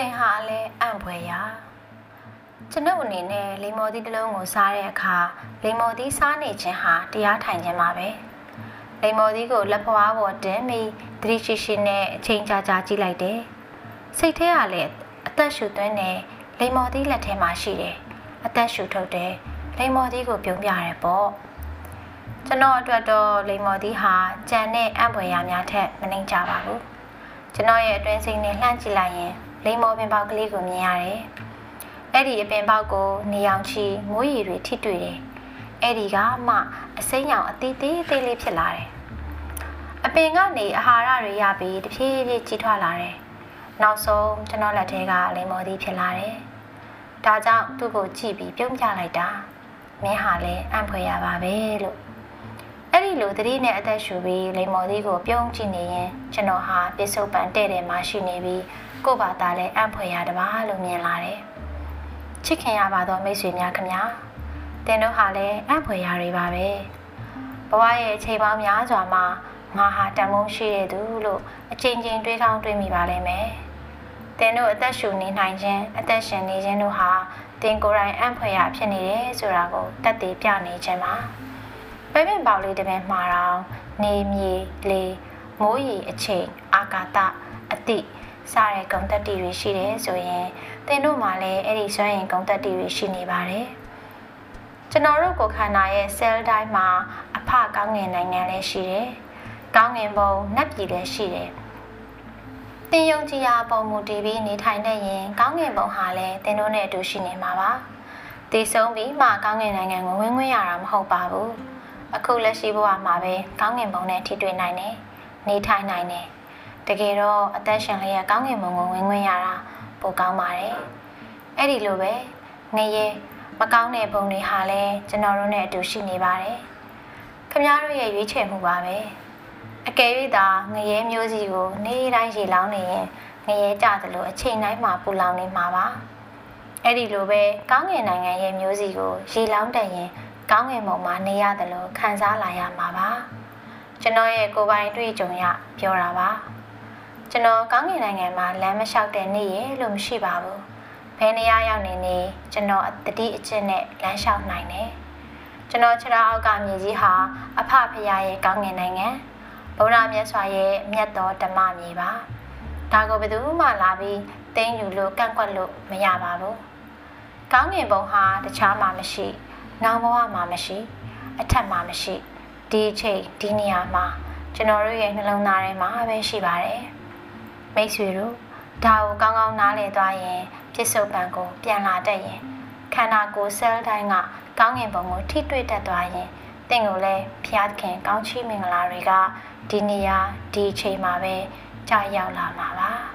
သင်ဟာလည်းအံ့ဖွယ်ရာကျွန်ုပ်အနေနဲ့လိမ္မော်သီးတစ်လုံးကိုစားတဲ့အခါလိမ္မော်သီးစားနေခြင်းဟာတရားထိုင်ခြင်းပါပဲလိမ္မော်သီးကိုလက်ဖွားပေါ်တင်ပြီးသတိရှိရှိနဲ့အချိန်ကြာကြာကြည့်လိုက်တယ်စိတ်ထဲကလည်းအသက်ရှူသွင်းတဲ့လိမ္မော်သီးလက်ထဲမှာရှိတယ်အသက်ရှူထုတ်တယ်လိမ္မော်သီးကိုပြုံးပြရတယ်ပေါ့ကျွန်တော်အတွက်တော့လိမ္မော်သီးဟာကြံတဲ့အံ့ဖွယ်ရာများထက်မနှိမ်ကြပါဘူး ကျွန်တော်ရဲ့အတွင်းစိတ်နဲ့လှမ်းကြည့်လိုက်ရင်လိမ္မော်ပင်ပေါက်ကလေးကိုမြင်ရတယ်။အဲ့ဒီအပင်ပေါက်ကိုနေအောင်ချီမိုးရီတွေထိတွေ့တယ်။အဲ့ဒီကမှအစိမ်းရောင်အသေးသေးသေးလေးဖြစ်လာတယ်။အပင်ကနေအာဟာရတွေရပြီးတဖြည်းဖြည်းကြီးထွားလာတယ်။နောက်ဆုံးကျွန်တော်လက်ထဲကလိမ္မော်သီးဖြစ်လာတယ်။ဒါကြောင့်သူ့ကိုကြည့်ပြီးပြုံးပြလိုက်တာ။မင်းဟာလည်းအံ့ဖွယ်ရပါပဲလို့အဲ့ ဒီလိုသတိနဲ့အသက်ရှူပြီးလိမ္မော်သီးကိုပြုံးကြည့်နေရင်ကျွန်တော်ဟာပစ္စုပန်တဲ့တယ်မှရှိနေပြီးကို့ဘာသာလည်းအံ့ဖွယ်ရတပါလို့မြင်လာတယ်။ချစ်ခင်ရပါတော့မိတ်ဆွေများခင်ဗျာ။တင်တို့ဟာလည်းအံ့ဖွယ်ရတွေပါပဲ။ဘဝရဲ့အချိန်ပေါင်းများစွာမှာငါဟာတန်ဖိုးရှိတဲ့သူလို့အချိန်ချင်းတွေးကောင်းတွေးမိပါလိမ့်မယ်။တင်တို့အသက်ရှူနေနိုင်ခြင်းအသက်ရှင်နေခြင်းတို့ဟာတင်ကိုယ်တိုင်အံ့ဖွယ်ရဖြစ်နေတယ်ဆိုတာကိုတက်တည်ပြနေခြင်းပါ။ ပဲပင်ပေါလေးတစ်ပင်မှာတော့နေမြေလေမိုးရီအချိန်အာကာသအတိစတဲ့ဂုံတက်တီတွေရှိတယ်ဆိုရင်သင်တို့မှာလည်းအဲ့ဒီစွမ်းရင်ဂုံတက်တီတွေရှိနေပါတယ်ကျွန်တော်တို့ကိုယ်ခန္ဓာရဲ့ cell တိုင်းမှာအဖကောင်းငင်နိုင်ငံလည်းရှိတယ်ကောင်းငင်ဘုံနက်ပြည်လည်းရှိတယ်တင်ယုံကြည်ရာပုံမူတည်ပြီးနေထိုင်တဲ့ရင်ကောင်းငင်ဘုံဟာလည်းသင်တို့နဲ့အတူရှိနေမှာပါတည်ဆုံးပြီးမှကောင်းငင်နိုင်ငံကိုဝင်ခွင့်ရတာမဟုတ်ပါဘူး အခုလက်ရှိဘဝမှာပဲကောင်းငင်ဘုံနဲ့ထိတွေ့နိုင်တယ်နေထိုင်နိုင်တယ်တကယ်တော့အသက်ရှင်လျက်ကောင်းကင်ဘုံကိုဝင်ခွင့်ရတာပိုကောင်းပါတယ်အဲ့ဒီလိုပဲငရဲမကောင်းတဲ့ဘုံတွေဟာလည်းကျွန်တော်တို့နဲ့အတူရှိနေပါတယ်ခမည်းတော်ရဲ့ရွေးချယ်မှုပါပဲအကယ်၍သာငရဲမျိုးစီကိုနေ့တိုင်းရေလောင်းနေရင်ငရဲကြသလိုအချိန်တိုင်းမှာပူလောင်နေမှာပါအဲ့ဒီလိုပဲကောင်းငင်နိုင်ငံရဲ့မျိုးစီကိုရေလောင်းတတ်ရင် ကောင်းငင်ဘုံမှာနေရတယ်လို့ခံစားလာရမှာပါကျွန်တော်ရဲ့ကိုယ်ပိုင်တွေ့ကြုံရပြောတာပါကျွန်တော်ကောင်းကင်နိုင်ငံမှာလမ်းမလျှောက်တဲ့နေ့ရလို့မရှိပါဘူးဘယ်နေရာရောက်နေနေကျွန်တော်တတိအကျင့်နဲ့လမ်းလျှောက်နိုင်တယ်ကျွန်တော်ခြေထောက်အောက်ကမြေကြီးဟာအဖဖရာရဲ့ကောင်းကင်နိုင်ငံဗုဒ္ဓမြတ်စွာရဲ့မြတ်တော်ဓမ္မမြေပါဒါကိုဘယ်သူမှလာပြီးသိမ်းယူလို့ကန့်ကွက်လို့မရပါဘူးကောင်းကင်ဘုံဟာတခြားမှမရှိ နောင်ဘဝမှာမရှိ အထက်မှာမရှိဒီအချိန်ဒီနေရာမှာကျွန်တော်တို့ရဲ့နှလုံးသားထဲမှာပဲရှိပါတယ်မိတ်ဆွေတို့ဒါကိုကောင်းကောင်းနားလည်သွားရင်ပြစ္ဆုတ်ပံကိုပြန်လာတတ်ရင်ခန္ဓာကိုယ်ဆဲလ်တိုင်းကကောင်းငင်ပုံကိုထိတွေ့တတ်သွားရင်တင့်ကိုလည်းဖျားခင်ကောင်းချီးမင်္ဂလာတွေကဒီနေရာဒီအချိန်မှာပဲကြာရောက်လာမှာပါ